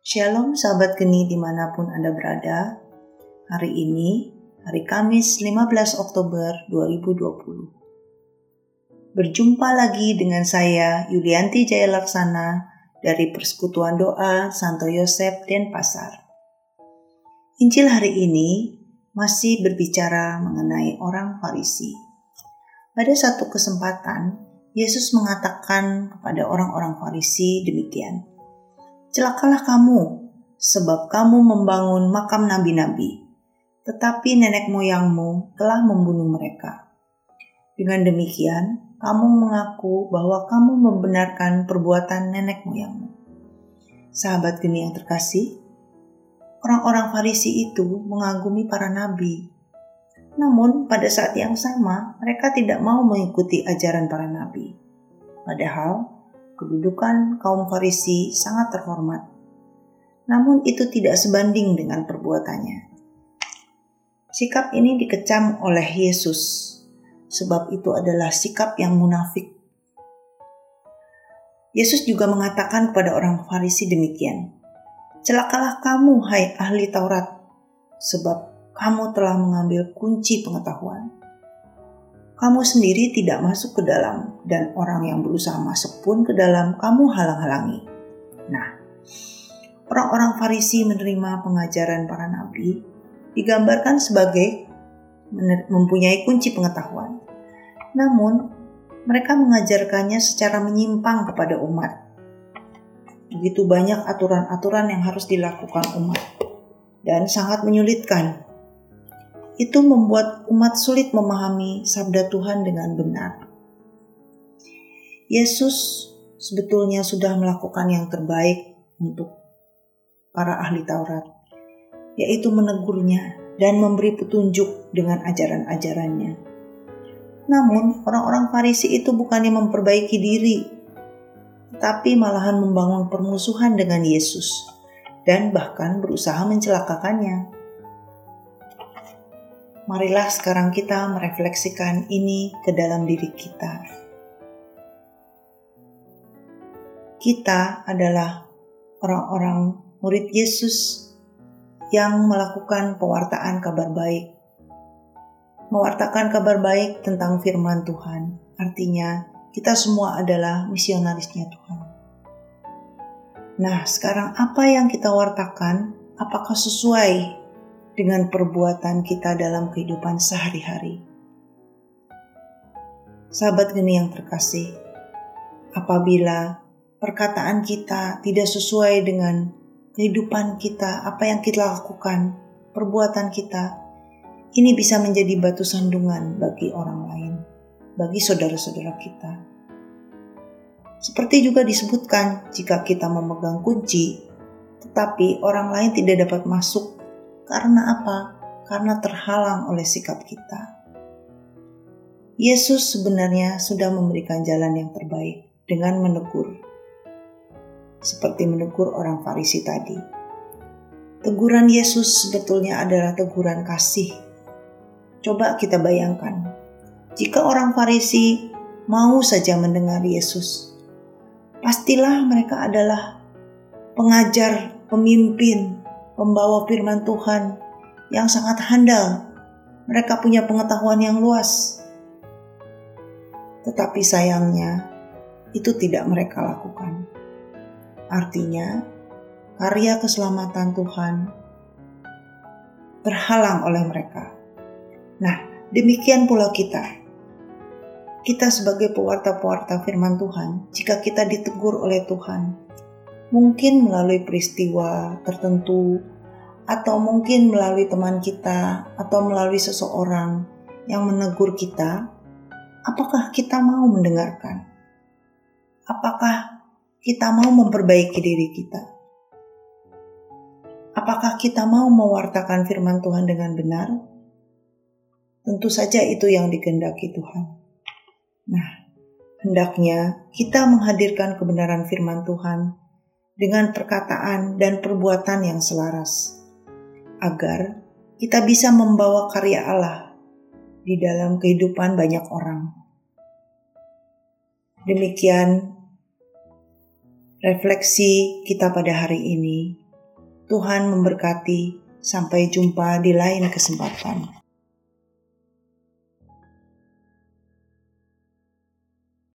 Shalom sahabat geni di mana pun Anda berada. Hari ini, hari Kamis 15 Oktober 2020. Berjumpa lagi dengan saya Yulianti Jaya Laksana dari Persekutuan Doa Santo Yosef Denpasar. Injil hari ini masih berbicara mengenai orang Farisi. Pada satu kesempatan, Yesus mengatakan kepada orang-orang Farisi demikian, Celakalah kamu, sebab kamu membangun makam nabi-nabi, tetapi nenek moyangmu telah membunuh mereka. Dengan demikian, kamu mengaku bahwa kamu membenarkan perbuatan nenek moyangmu. Sahabat geni yang terkasih, orang-orang Farisi itu mengagumi para nabi. Namun, pada saat yang sama, mereka tidak mau mengikuti ajaran para nabi. Padahal, kedudukan kaum Farisi sangat terhormat. Namun itu tidak sebanding dengan perbuatannya. Sikap ini dikecam oleh Yesus, sebab itu adalah sikap yang munafik. Yesus juga mengatakan kepada orang Farisi demikian, Celakalah kamu, hai ahli Taurat, sebab kamu telah mengambil kunci pengetahuan kamu sendiri tidak masuk ke dalam, dan orang yang berusaha masuk pun ke dalam kamu halang-halangi. Nah, orang-orang Farisi menerima pengajaran para nabi digambarkan sebagai mempunyai kunci pengetahuan. Namun, mereka mengajarkannya secara menyimpang kepada umat. Begitu banyak aturan-aturan yang harus dilakukan umat, dan sangat menyulitkan itu membuat umat sulit memahami sabda Tuhan dengan benar. Yesus sebetulnya sudah melakukan yang terbaik untuk para ahli Taurat, yaitu menegurnya dan memberi petunjuk dengan ajaran-ajarannya. Namun, orang-orang Farisi itu bukannya memperbaiki diri, tapi malahan membangun permusuhan dengan Yesus dan bahkan berusaha mencelakakannya marilah sekarang kita merefleksikan ini ke dalam diri kita. Kita adalah orang-orang murid Yesus yang melakukan pewartaan kabar baik. Mewartakan kabar baik tentang firman Tuhan, artinya kita semua adalah misionarisnya Tuhan. Nah, sekarang apa yang kita wartakan, apakah sesuai dengan perbuatan kita dalam kehidupan sehari-hari. Sahabat geni yang terkasih, apabila perkataan kita tidak sesuai dengan kehidupan kita, apa yang kita lakukan, perbuatan kita, ini bisa menjadi batu sandungan bagi orang lain, bagi saudara-saudara kita. Seperti juga disebutkan, jika kita memegang kunci, tetapi orang lain tidak dapat masuk karena apa? Karena terhalang oleh sikap kita. Yesus sebenarnya sudah memberikan jalan yang terbaik dengan menegur. Seperti menegur orang Farisi tadi. Teguran Yesus sebetulnya adalah teguran kasih. Coba kita bayangkan, jika orang Farisi mau saja mendengar Yesus, pastilah mereka adalah pengajar, pemimpin, pembawa firman Tuhan yang sangat handal. Mereka punya pengetahuan yang luas. Tetapi sayangnya, itu tidak mereka lakukan. Artinya, karya keselamatan Tuhan terhalang oleh mereka. Nah, demikian pula kita. Kita sebagai pewarta-pewarta firman Tuhan, jika kita ditegur oleh Tuhan, mungkin melalui peristiwa tertentu, atau mungkin melalui teman kita, atau melalui seseorang yang menegur kita. Apakah kita mau mendengarkan? Apakah kita mau memperbaiki diri kita? Apakah kita mau mewartakan firman Tuhan dengan benar? Tentu saja itu yang dikehendaki Tuhan. Nah, hendaknya kita menghadirkan kebenaran firman Tuhan dengan perkataan dan perbuatan yang selaras, agar kita bisa membawa karya Allah di dalam kehidupan banyak orang. Demikian refleksi kita pada hari ini. Tuhan memberkati. Sampai jumpa di lain kesempatan.